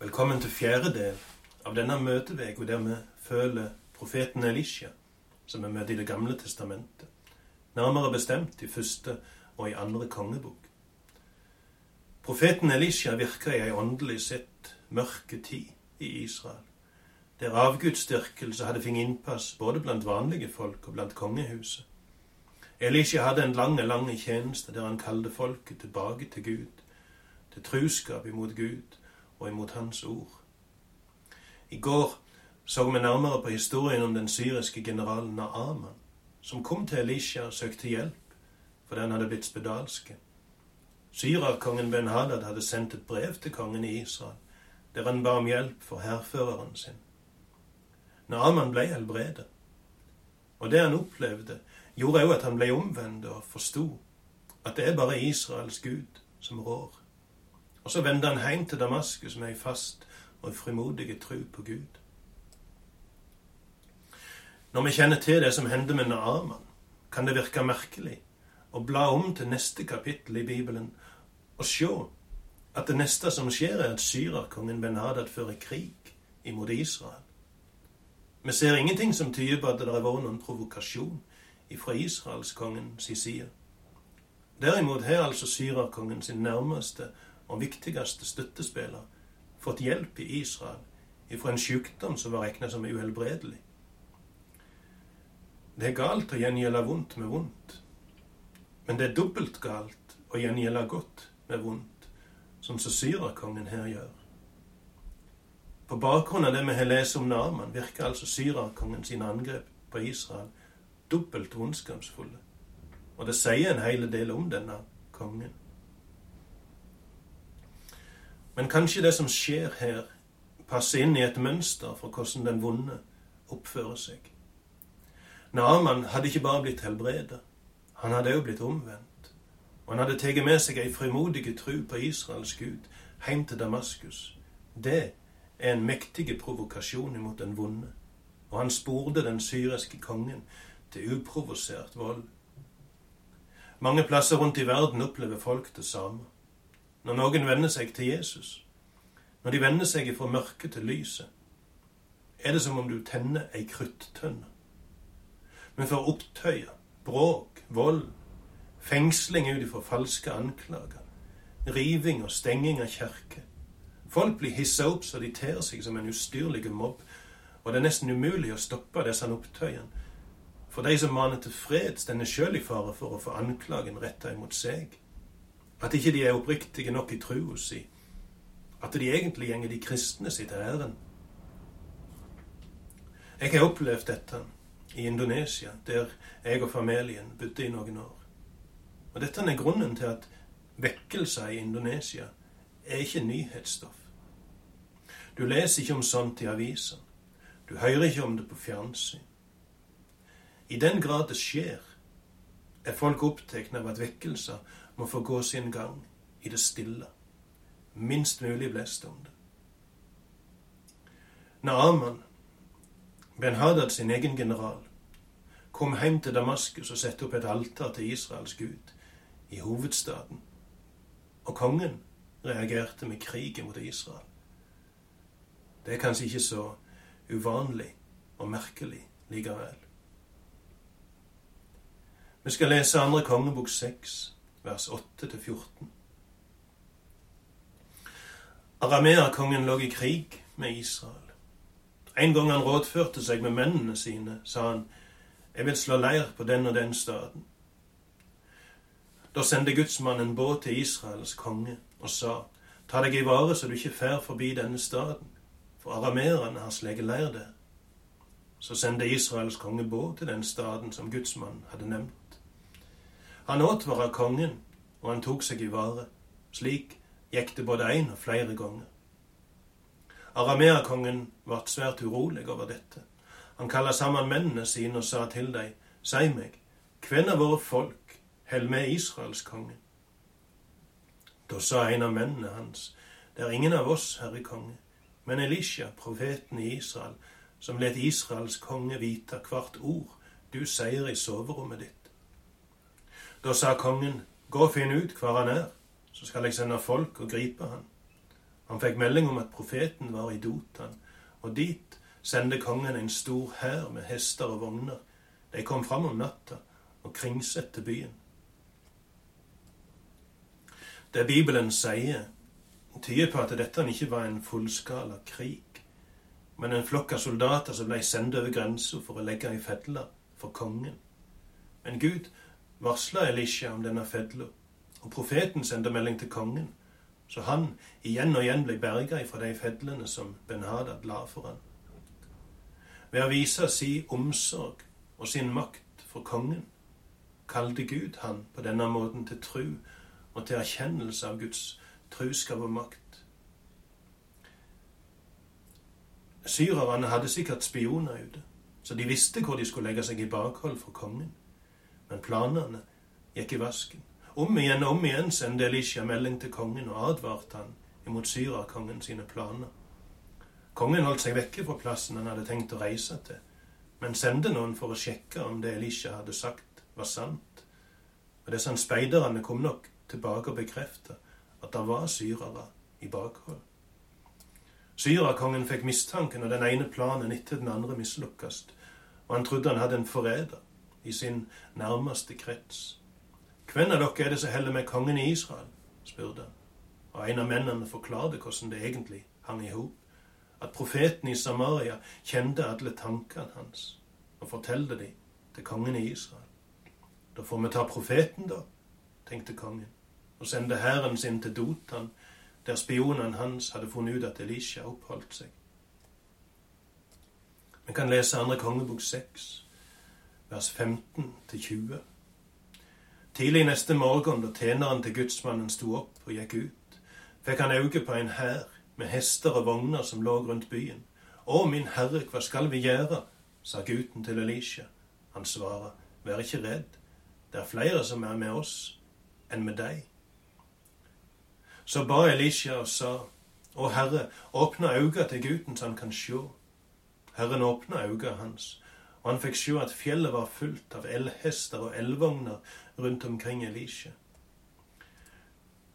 Velkommen til fjerde del av denne møteveka der vi føler profeten Elisha, som vi møter i Det gamle testamentet. Nærmere bestemt i første og i andre kongebok. Profeten Elisha virka i ei åndelig sett mørke tid i Israel, der avgudsdyrkelse hadde fått innpass både blant vanlige folk og blant kongehuset. Elisha hadde en lang, lang tjeneste der han kalte folket tilbake til Gud, til truskap imot Gud og imot Hans ord. I går så vi nærmere på historien om den syriske generalen Naaman, som kom til Elisha og søkte hjelp fordi han hadde blitt spedalske. Syrakongen Ben-Hadad hadde sendt et brev til kongen i Israel, der han ba om hjelp for hærføreren sin. Naaman ble helbredet, og det han opplevde, gjorde òg at han ble omvendt og forsto at det er bare Israels Gud som rår. Og så vendte han hjem til Damaskus med ei fast og frimodig tro på Gud. Når vi kjenner til det som hendte med Naaman, kan det virke merkelig å bla om til neste kapittel i Bibelen og se at det neste som skjer, er at syrerkongen Ben-Hadad fører krig imot Israel. Vi ser ingenting som tyder på at det har vært noen provokasjon fra israelskongens side. Derimot har altså syrerkongen sin nærmeste og viktigste støttespiller fått hjelp i Israel ifra en sykdom som var regna som uhelbredelig. Det er galt å gjengjelde vondt med vondt, men det er dobbelt galt å gjengjelde godt med vondt, som så syrerkongen her gjør. På bakgrunn av det vi har lest om Naman, virker altså syrerkongen sine angrep på Israel dobbelt vondskapsfulle. Og det sier en hel del om denne kongen. Men kanskje det som skjer her, passer inn i et mønster for hvordan den vonde oppfører seg. Naaman hadde ikke bare blitt helbredet, han hadde også blitt omvendt. Og han hadde tatt med seg ei frimodig tru på Israels Gud heim til Damaskus. Det er en mektig provokasjon imot den vonde, og han spurte den syriske kongen til uprovosert vold. Mange plasser rundt i verden opplever folk det samme. Når noen vender seg til Jesus, når de vender seg fra mørket til lyset, er det som om du tenner ei kruttønne. Men for opptøyer, bråk, vold, fengsling ut ifra falske anklager, riving og stenging av kjerker. Folk blir hissa opp så de ter seg som en ustyrlig mobb, og det er nesten umulig å stoppe disse opptøyene. For de som maner til fred, stender sjøl i fare for å få anklagen retta imot seg. At ikke de er oppriktige nok i trua si. At de egentlig gjenger de kristne sitt ærend. Jeg har opplevd dette i Indonesia, der jeg og familien bodde i noen år. Og Dette er grunnen til at vekkelser i Indonesia er ikke nyhetsstoff. Du leser ikke om sånt i avisen. Du hører ikke om det på fjernsyn. I den grad det skjer, er folk opptatt av at vekkelser må få gå sin gang i det stille. Minst mulig blest om det. Naaman, Ben-Hadad sin egen general, kom hjem til Damaskus og satte opp et alter til Israels gud i hovedstaden. Og kongen reagerte med krig mot Israel. Det er kanskje ikke så uvanlig og merkelig likevel. Vi skal lese andre kongebok seks, vers 8-14. Arameakongen lå i krig med Israel. En gang han rådførte seg med mennene sine, sa han, jeg vil slå leir på den og den staden. Da sendte gudsmannen båt til Israels konge og sa, ta deg i vare så du ikke fer forbi denne staden, for arameerne har sleget leir der. Så sendte Israels konge båt til den staden som gudsmannen hadde nevnt. Han advara kongen, og han tok seg i vare. Slik gikk det både én og flere ganger. Arameakongen ble svært urolig over dette. Han kalla sammen mennene sine og sa til dem, Si meg, hvem av våre folk held med Israels konge? Da sa en av mennene hans, Det er ingen av oss, herre konge, men Elisha, profeten i Israel, som let Israels konge vite hvert ord du sier i soverommet ditt. Da sa kongen, gå og finn ut hvor han er, så skal jeg sende folk og gripe han. Han fikk melding om at profeten var i Dotan, og dit sendte kongen en stor hær med hester og vogner. De kom fram om natta og kringsette byen. Det Bibelen sier, tyder på at dette ikke var en fullskala krig, men en flokk av soldater som ble sendt over grensa for å legge i fedler for kongen. Men Gud varsla Elisha om denne fedla, og profeten sendte melding til kongen, så han igjen og igjen ble berga ifra de fedlene som Ben-Hadad la for han. Ved å vise si omsorg og sin makt for kongen, kalte Gud han på denne måten til tru og til erkjennelse av Guds truskap og makt. Syrerne hadde sikkert spioner ute, så de visste hvor de skulle legge seg i bakhold for kongen. Men planene gikk i vasken. Om igjen og om igjen sendte Elisha melding til kongen og advarte han imot syrakongen sine planer. Kongen holdt seg vekke fra plassen han hadde tenkt å reise til, men sendte noen for å sjekke om det Elisha hadde sagt, var sant. Og disse speiderne kom nok tilbake og bekreftet at det var syrere i bakhold. Syrakongen fikk mistanken, og den ene planen etter den andre mislukkes, og han trodde han hadde en forræder i sin nærmeste krets. Hvem av dere er det som heller med kongen i Israel? spurte han. Og en av mennene forklarte hvordan det egentlig hang i hop. At profeten i Samaria kjente alle tankene hans, og fortalte de til kongen i Israel. Da får vi ta profeten, da, tenkte kongen, og sende hæren sin til Dotan, der spionene hans hadde funnet ut at Elisha oppholdt seg. Vi kan lese andre kongebok 6, vers 15 20. Tidlig neste morgen, da tjeneren til gudsmannen sto opp og gikk ut, fikk han øye på en hær med hester og vogner som lå rundt byen. Å, min herre, hva skal vi gjøre? sa gutten til Elisha. Han svarer, vær ikke redd, det er flere som er med oss enn med deg. Så ba Elisha og sa, Å Herre, åpne øynene til gutten så han kan sjå. Herren åpna øynene hans, og han fikk se at fjellet var fullt av elhester og elvogner rundt omkring Elisha.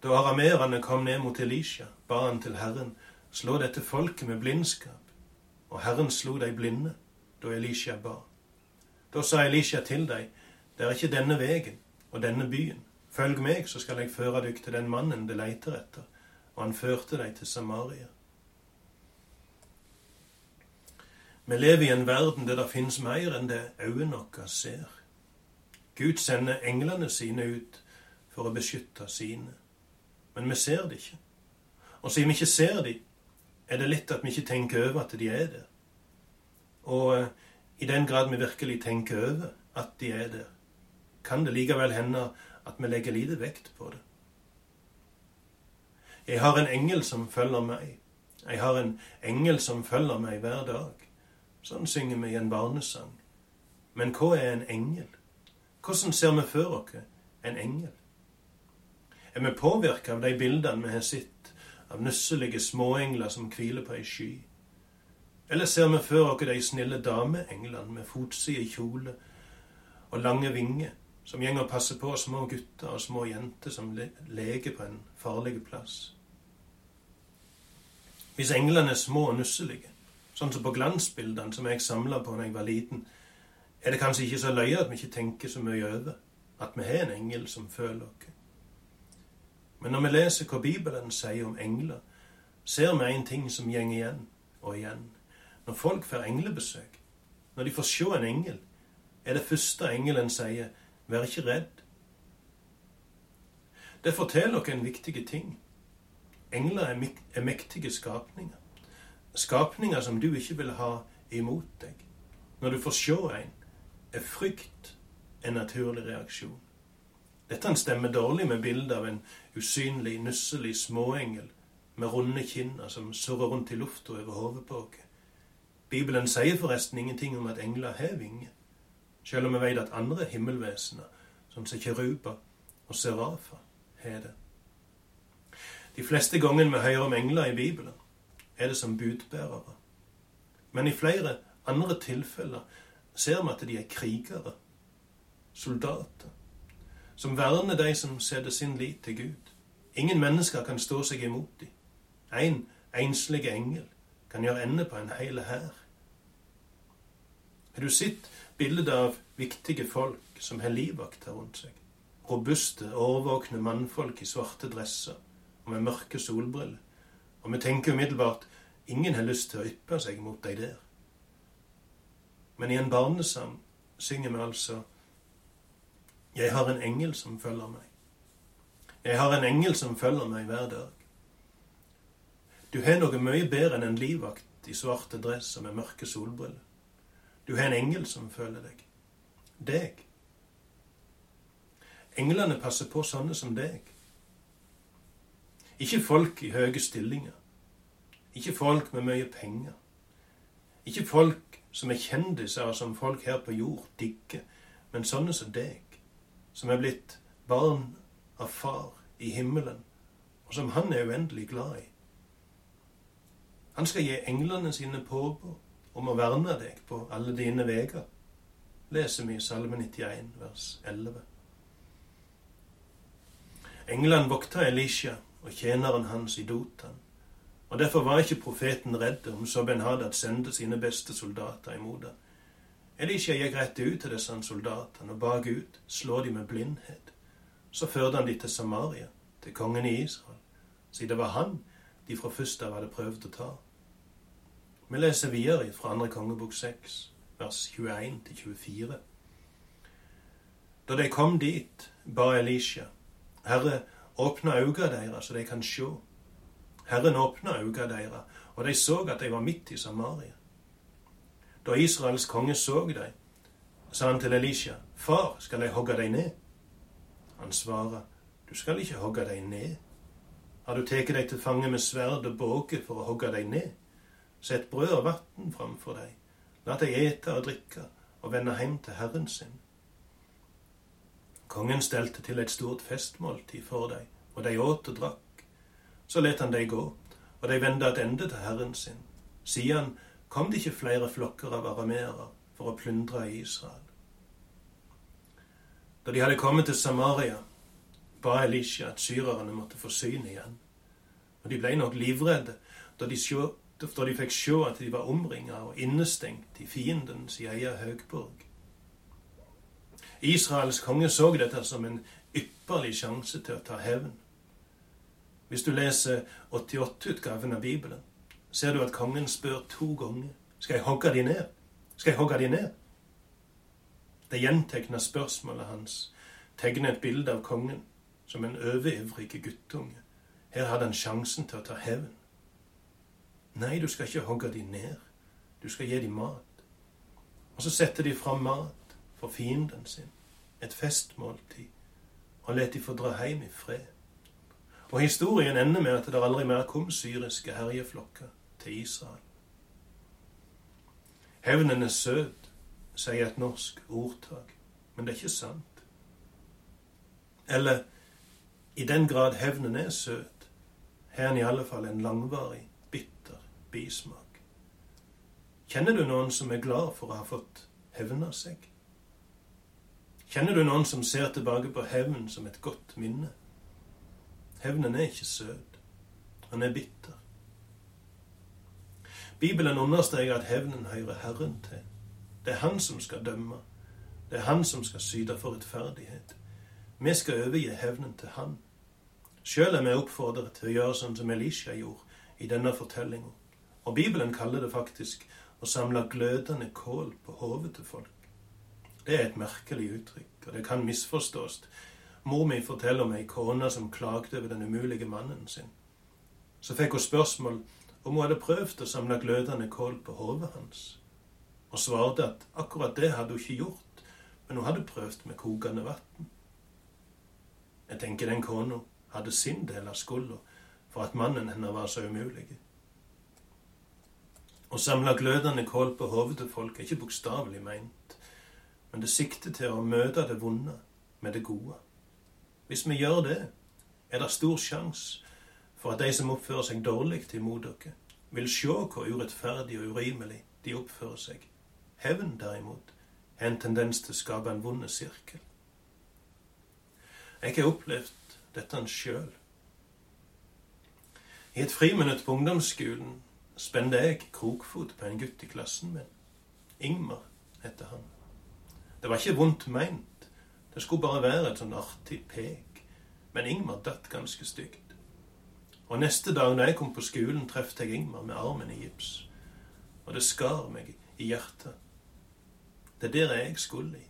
Da arameerne kom ned mot Elisha, ba han til Herren, slå dette folket med blindskap. Og Herren slo de blinde da Elisha ba. Da sa Elisha til dem, det er ikke denne vegen og denne byen. Følg meg, så skal jeg føre dykk til den mannen det leiter etter. Og han førte dem til Samaria. Vi lever i en verden der det finnes mer enn det øynene våre ser. Gud sender englene sine ut for å beskytte sine. Men vi ser det ikke. Og siden vi ikke ser dem, er det litt at vi ikke tenker over at de er der. Og eh, i den grad vi virkelig tenker over at de er der, kan det likevel hende at vi legger lite vekt på det. Jeg har en engel som følger meg. Jeg har en engel som følger meg hver dag. Sånn synger vi i en barnesang. Men hva er en engel? Hvordan ser vi for oss en engel? Er vi påvirka av de bildene vi har sett av nusselige småengler som hviler på ei sky? Eller ser vi for oss de snille dameenglene med fotside kjole og lange vinger, som går og passer på små gutter og små jenter som leker på en farlig plass? Hvis englene er små og nusselige, sånn som på glansbildene som jeg samla på da jeg var liten, er det kanskje ikke så løye at vi ikke tenker så mye over at vi har en engel som føler oss. Men når vi leser hva Bibelen sier om engler, ser vi en ting som går igjen og igjen. Når folk får englebesøk, når de får se en engel, er det første engelen sier 'vær ikke redd'. Det forteller oss en viktig ting. Engler er mektige skapninger. Skapninger som du ikke vil ha imot deg. Når du får se en, er frykt en naturlig reaksjon. Dette stemmer dårlig med bildet av en usynlig, nusselig småengel med runde kinner som surrer rundt i lufta over hodet på oss. Bibelen sier forresten ingenting om at engler har vinger, selv om vi vet at andre himmelvesener, som Sekeruba og serafer, har det. De fleste gangene vi hører om engler i Bibelen, er det som budbærere. Men i flere andre tilfeller ser vi at de er krigere, soldater, som verner de som setter sin lit til Gud. Ingen mennesker kan stå seg imot dem. en enslig engel kan gjøre ende på en hel hær. Har du sett bildet av viktige folk som har livvakter rundt seg? Robuste, årvåkne mannfolk i svarte dresser og med mørke solbriller. Og vi tenker umiddelbart ingen har lyst til å yppe seg mot deg der. Men i en barnesang synger vi altså Jeg har en engel som følger meg. Jeg har en engel som følger meg hver dag. Du har noe mye bedre enn en livvakt i svarte dress og med mørke solbriller. Du har en engel som følger deg. Deg. Englene passer på sånne som deg. Ikke folk i høye stillinger. Ikke folk med mye penger. Ikke folk som er kjendiser, som folk her på jord digger, men sånne som deg, som er blitt barn av Far i himmelen, og som han er uendelig glad i. Han skal gi englene sine påbud om å verne deg på alle dine veier, leser vi i Salme 91, vers 11. England vokter Elisha og tjeneren hans i Dotan, og derfor var ikke profeten redd om Soben-Hadad sendte sine beste soldater imot ham. Elisha gikk rett ut til disse soldatene og ba Gud slå dem med blindhet. Så førte han de til Samaria, til kongen i Israel, siden det var han de fra først av hadde prøvd å ta. Vi leser videre fra andre kongebok 6, vers 21-24. Da de kom dit, ba Elisha, Herre, åpne øynene deres, så de kan sjå. Herren åpna øynene deres, og de så at de var midt i Samaria. Da Israels konge så dem, sa han til Elisha, Far, skal jeg hogge deg ned? Han svarer, Du skal ikke hogge deg ned. Har du tatt deg til fange med sverd og båge for å hogge deg ned? Sett brød og vann framfor deg. La deg ete og drikke og vende hjem til Herren sin. Kongen stelte til et stort festmåltid for deg, og de åt og drakk. Så let han dem gå, og de vendte tilbake til Herren sin. Siden kom det ikke flere flokker av arameere for å plyndre Israel. Da de hadde kommet til Samaria, ba Elisha at syrerne måtte få syn igjen. Og de ble nok livredde da de, sjå, da de fikk se at de var omringa og innestengt i fiendens egen høgborg. Israels konge så dette som en ypperlig sjanse til å ta hevn. Hvis du leser 88-utgaven av Bibelen, ser du at kongen spør to ganger skal jeg hogge de ned. Skal jeg hogge de ned? Det gjentegna spørsmålet hans tegner et bilde av kongen som en overivrig guttunge. Her hadde han sjansen til å ta hevn. Nei, du skal ikke hogge de ned. Du skal gi de mat. Og så setter de fram mat for fienden sin, et festmåltid, og let de få dra hjem i fred. Og historien ender med at det aldri mer kom syriske herjeflokker til Israel. Hevnen er søt, sier et norsk ordtak, men det er ikke sant. Eller i den grad hevnen er søt, har den i alle fall en langvarig, bitter bismak. Kjenner du noen som er glad for å ha fått hevna seg? Kjenner du noen som ser tilbake på hevn som et godt minne? Hevnen er ikke søt. Han er bitter. Bibelen understreker at hevnen hører Herren til. Det er Han som skal dømme. Det er Han som skal syte for rettferdighet. Vi skal overgi hevnen til Han. Sjøl er vi oppfordret til å gjøre sånn som Elisha gjorde i denne fortellinga. Og Bibelen kaller det faktisk å samle glødende kål på hodet til folk. Det er et merkelig uttrykk, og det kan misforstås. Mor mi forteller om ei kone som klagde over den umulige mannen sin. Så fikk hun spørsmål om hun hadde prøvd å samle glødende kål på hodet hans, og svarte at akkurat det hadde hun ikke gjort, men hun hadde prøvd med kokende vann. Jeg tenker den kona hadde sin del av skylda for at mannen hennes var så umulig. Å samle glødende kål på hodet folk er ikke bokstavelig meint, men det sikter til å møte det vonde med det gode. Hvis vi gjør det, er det stor sjanse for at de som oppfører seg dårlig imot dere, vil se hvor urettferdig og urimelig de oppfører seg. Hevn, derimot, har en tendens til å skape en vond sirkel. Jeg har opplevd dette sjøl. I et friminutt på ungdomsskolen spente jeg krokfot på en gutt i klassen min. Ingmar heter han. Det var ikke vondt meint. Det skulle bare være et sånn artig pek. Men Ingmar datt ganske stygt. Og neste dag da jeg kom på skolen, traff jeg Ingmar med armen i gips. Og det skar meg i hjertet. Det er der jeg skulle i.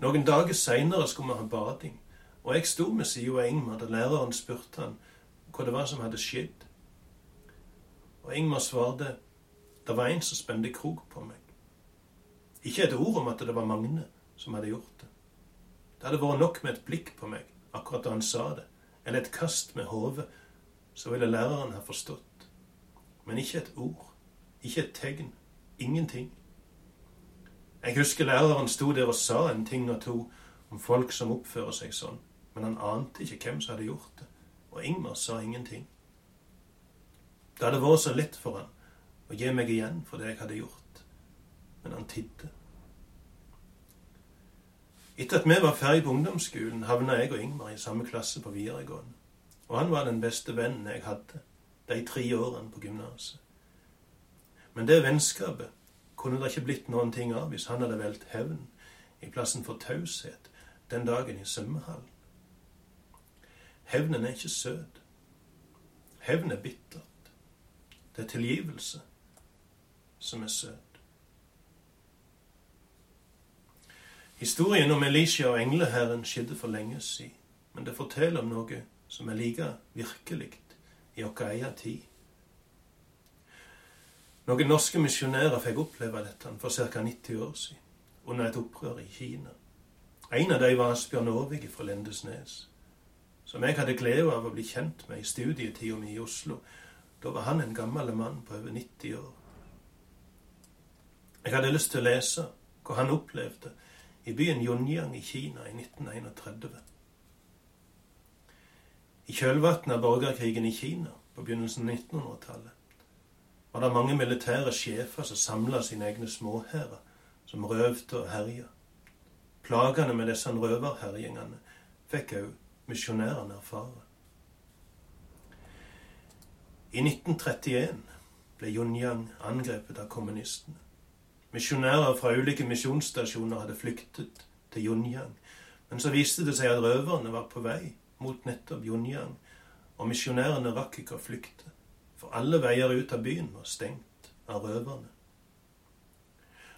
Noen dager seinere skulle vi ha bading, og jeg sto med sida av Ingmar da læreren spurte han hva det var som hadde skjedd. Og Ingmar svarte det var en som spente krok på meg. Ikke et ord om at det var Magne som hadde gjort det. Det hadde vært nok med et blikk på meg akkurat da han sa det, eller et kast med hodet, så ville læreren ha forstått. Men ikke et ord, ikke et tegn, ingenting. Jeg husker læreren sto der og sa en ting og to om folk som oppfører seg sånn, men han ante ikke hvem som hadde gjort det, og Ingmar sa ingenting. Det hadde vært så lett for han å gi meg igjen for det jeg hadde gjort. Men han tidde. Etter at vi var ferdig på ungdomsskolen, havna jeg og Ingmar i samme klasse på videregående. Og han var den beste vennen jeg hadde de tre årene på gymnaset. Men det vennskapet kunne det ikke blitt noen ting av hvis han hadde valgt hevn i plassen for taushet den dagen i svømmehallen. Hevnen er ikke søt. Hevn er bittert. Det er tilgivelse som er søt. Historien om Elisha og engleherren skjedde for lenge siden, men det forteller om noe som er like virkelig i vår egen tid. Noen norske misjonærer fikk oppleve dette for ca. 90 år siden, under et opprør i Kina. En av dem var Asbjørn Aavik fra Lindesnes, som jeg hadde glede av å bli kjent med i studietida mi i Oslo. Da var han en gammel mann på over 90 år. Jeg hadde lyst til å lese hva han opplevde i byen Yongyang i Kina i 1931. I kjølvannet av borgerkrigen i Kina på begynnelsen av 1900-tallet var det mange militære sjefer som samla sine egne småhærer, som røvde og herja. Plagene med disse røverherjingene fikk òg misjonærene erfare. I 1931 ble Yunyang angrepet av kommunistene. Misjonærer fra ulike misjonsstasjoner hadde flyktet til Yunyang. Men så viste det seg at røverne var på vei mot nettopp Yunyang, og misjonærene rakk ikke å flykte, for alle veier ut av byen var stengt av røverne.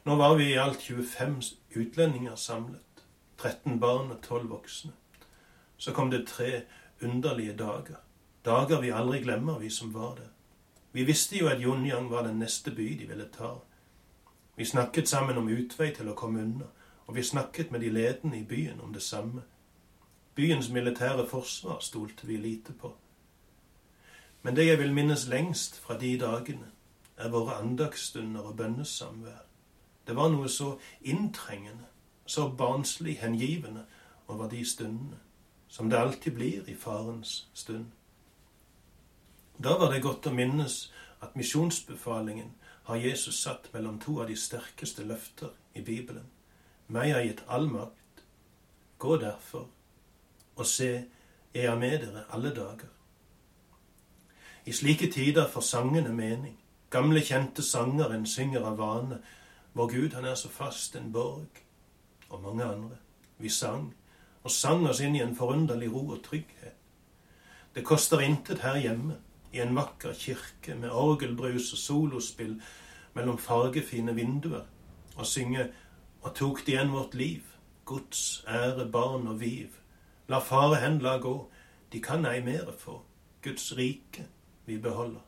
Nå var vi i alt 25 utlendinger samlet, 13 barn og 12 voksne. Så kom det tre underlige dager, dager vi aldri glemmer, vi som var der. Vi visste jo at Yunyang var den neste by de ville ta. Vi snakket sammen om utvei til å komme unna, og vi snakket med de ledende i byen om det samme. Byens militære forsvar stolte vi lite på. Men det jeg vil minnes lengst fra de dagene, er våre andagsstunder og bønnesamvær. Det var noe så inntrengende, så barnslig hengivende over de stundene, som det alltid blir i farens stund. Da var det godt å minnes at misjonsbefalingen har Jesus satt mellom to av de sterkeste løfter i Bibelen. Meg har gitt all makt. Gå derfor og se, jeg er med dere alle dager. I slike tider får sangene mening. Gamle, kjente sanger en synger av vane. Vår Gud, han er så fast en borg. Og mange andre. Vi sang, og sang oss inn i en forunderlig ro og trygghet. Det koster intet her hjemme i en vakker kirke med orgelbrus og solospill mellom fargefine vinduer og synge Og tok de igjen vårt liv, Guds ære, barn og viv. La fare hen la gå, de kan ei mere få, Guds rike vi beholder.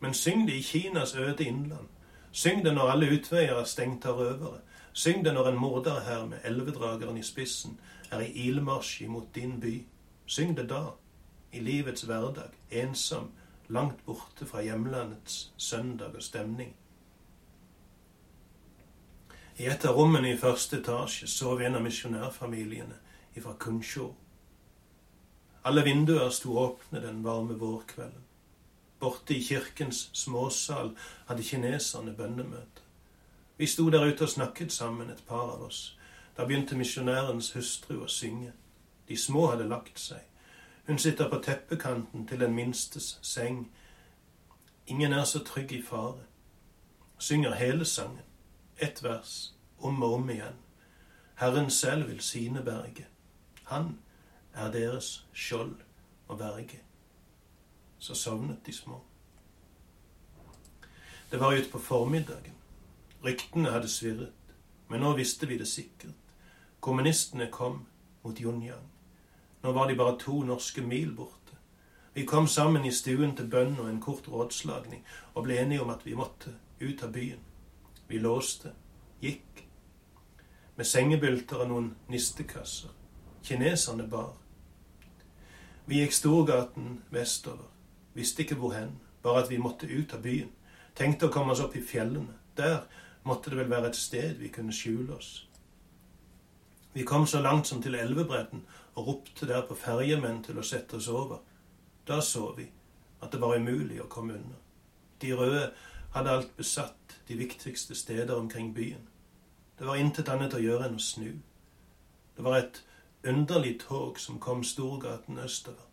Men syng det i Kinas øde innland. Syng det når alle utveier er stengt av røvere. Syng det når en morder med elvedrageren i spissen er i ilmarsj imot din by. Syng det da i livets hverdag, ensom, langt borte fra hjemlandets søndag og stemning. I et av rommene i første etasje sov en av misjonærfamiliene fra Kunsjå. Alle vinduer sto åpne den varme vårkvelden. Borte i kirkens småsal hadde kineserne bønnemøte. Vi sto der ute og snakket sammen, et par av oss. Da begynte misjonærens hustru å synge. De små hadde lagt seg. Hun sitter på teppekanten til den minstes seng. Ingen er så trygg i fare. Synger hele sangen, ett vers, om og om igjen. Herren selv vil sine berge. Han er deres skjold og verge. Så sovnet de små. Det var utpå formiddagen. Ryktene hadde svirret, men nå visste vi det sikkert. Kommunistene kom mot Junjang. Nå var de bare to norske mil borte. Vi kom sammen i stuen til bønn og en kort rådslagning og ble enige om at vi måtte ut av byen. Vi låste, gikk, med sengebylter og noen nistekasser. Kineserne bar. Vi gikk Storgaten vestover. Visste ikke hvor hen, bare at vi måtte ut av byen. Tenkte å komme oss opp i fjellene. Der måtte det vel være et sted vi kunne skjule oss. Vi kom så langt som til elvebredden og ropte der på ferjemenn til å sette oss over. Da så vi at det var umulig å komme unna. De røde hadde alt besatt de viktigste steder omkring byen. Det var intet annet å gjøre enn å snu. Det var et underlig tog som kom Storgaten østover.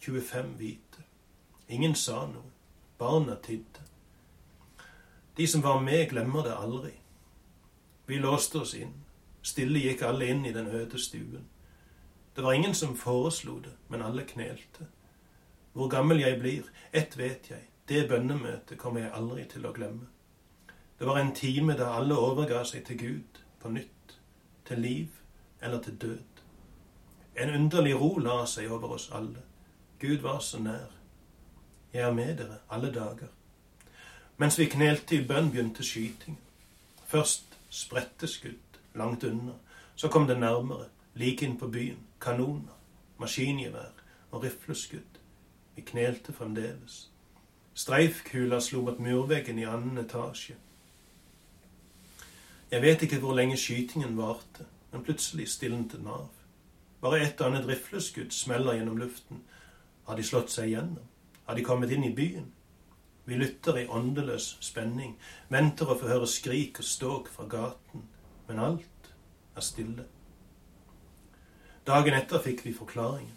25 hvite. Ingen sa noe. Barna tidde. De som var med, glemmer det aldri. Vi låste oss inn. Stille gikk alle inn i den øde stuen. Det var ingen som foreslo det, men alle knelte. Hvor gammel jeg blir, ett vet jeg, det bønnemøtet kommer jeg aldri til å glemme. Det var en time da alle overga seg til Gud, på nytt, til liv eller til død. En underlig ro la seg over oss alle. Gud var så nær. Jeg er med dere alle dager. Mens vi knelte i bønn, begynte skytingen. Først spredte skudd langt unna. Så kom det nærmere, like inn på byen. Kanoner, maskingevær og rifleskudd. Vi knelte fremdeles. Streifkula slo mot murveggen i annen etasje. Jeg vet ikke hvor lenge skytingen varte, men plutselig stilnet den av. Bare et og annet rifleskudd smeller gjennom luften. Har de slått seg gjennom? Har de kommet inn i byen? Vi lytter i åndeløs spenning, venter å få høre skrik og ståk fra gaten, men alt er stille. Dagen etter fikk vi forklaringen.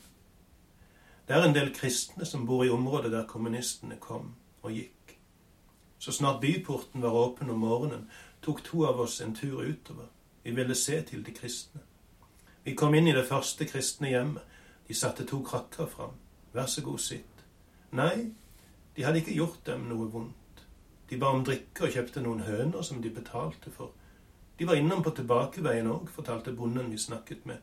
Det er en del kristne som bor i området der kommunistene kom og gikk. Så snart byporten var åpen om morgenen, tok to av oss en tur utover. Vi ville se til de kristne. Vi kom inn i det første kristne hjemmet. De satte to krakker fram. Vær så god, sitt. Nei, de hadde ikke gjort dem noe vondt. De ba om drikke og kjøpte noen høner som de betalte for. De var innom på tilbakeveien òg, fortalte bonden vi snakket med.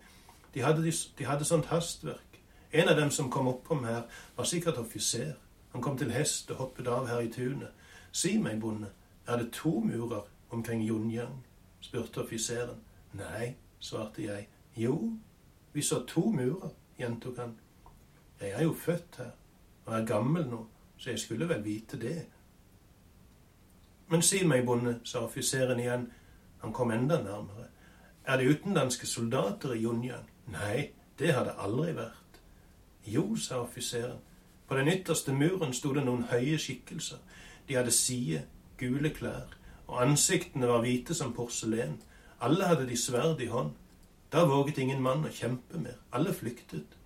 De hadde, de hadde sånt hastverk. En av dem som kom oppom her, var sikkert offiser. Han kom til hest og hoppet av her i tunet. Si meg, bonde, er det to murer omkring Junjang? spurte offiseren. Nei, svarte jeg. Jo, vi så to murer, gjentok han. Jeg er jo født her og er gammel nå så jeg skulle vel vite det. Men si meg, bonde, sa offiseren igjen, han kom enda nærmere, er det utenlandske soldater i Junjan? Nei, det har det aldri vært. Jo, sa offiseren, på den ytterste muren sto det noen høye skikkelser, de hadde side, gule klær, og ansiktene var hvite som porselen, alle hadde de sverd i hånd. Da våget ingen mann å kjempe mer, alle flyktet.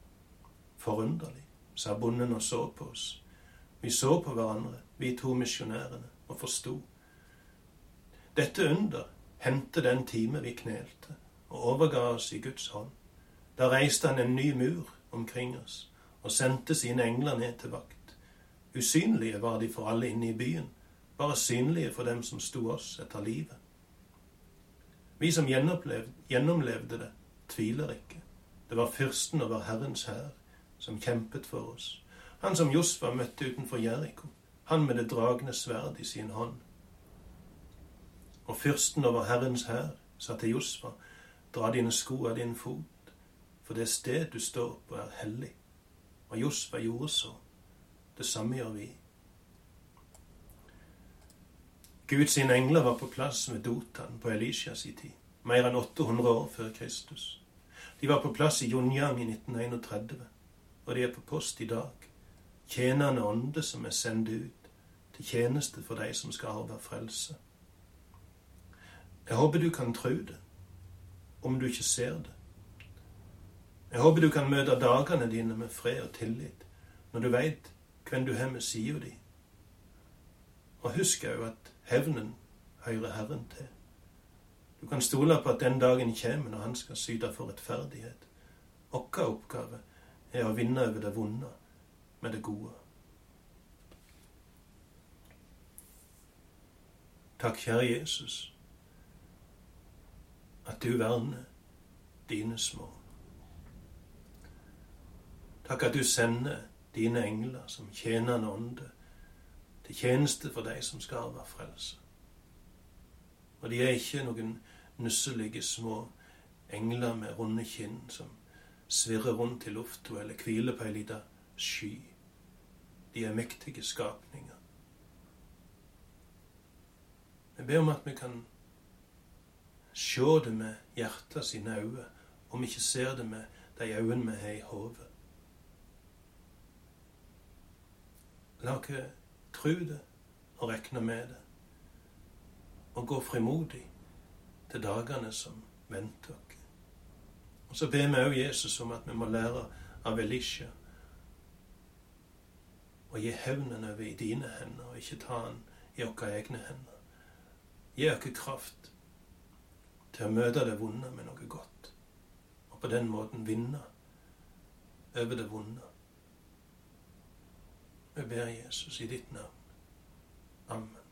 Forunderlig, sa bonden og så på oss. Vi så på hverandre, vi to misjonærene, og forsto. Dette under hendte den time vi knelte og overga oss i Guds hånd. Da reiste han en ny mur omkring oss og sendte sine engler ned til vakt. Usynlige var de for alle inne i byen, bare synlige for dem som sto oss etter livet. Vi som gjennomlevde det, tviler ikke. Det var fyrsten over Herrens hær som kjempet for oss. Han som Josfa møtte utenfor Jeriko, han med det dragne sverd i sin hånd. Og fyrsten over Herrens hær sa til Josfa, dra dine sko av din fot, for det sted du står på, er hellig. Og Josfa gjorde så. Det samme gjør vi. Guds engler var på plass med Dotan på Elishas i tid, mer enn 800 år før Kristus. De var på plass i Junjang i 1931, og de er på post i dag tjenende ånde som er sendt ut til tjeneste for de som skal arve frelse. Jeg håper du kan tro det, om du ikke ser det. Jeg håper du kan møte dagene dine med fred og tillit når du veit hvem du har med sida di. Og husk òg at hevnen hører Herren til. Du kan stole på at den dagen kommer når Han skal syte for rettferdighet. Vår oppgave er å vinne over det vonde med det gode. Takk, kjære Jesus, at du verner dine små. Takk at du sender dine engler som tjenende ånde til tjeneste for de som skal være frelse. Og de er ikke noen nusselige små engler med runde kinn som svirrer rundt i lufta eller hviler på ei lita sky. De er mektige skapninger. Jeg ber om at vi kan se det med hjertet sine øyne, om vi ikke ser det med de øynene vi har i hodet. La oss tro det og regne med det, og gå frimodig til dagene som venter oss. Og så ber vi òg Jesus om at vi må lære av Elisha å gi hevnen over i dine hender, og ikke ta den i våre egne hender. Gi oss kraft til å møte det vonde med noe godt, og på den måten vinne over det vonde. Vi ber Jesus i ditt navn. Amen.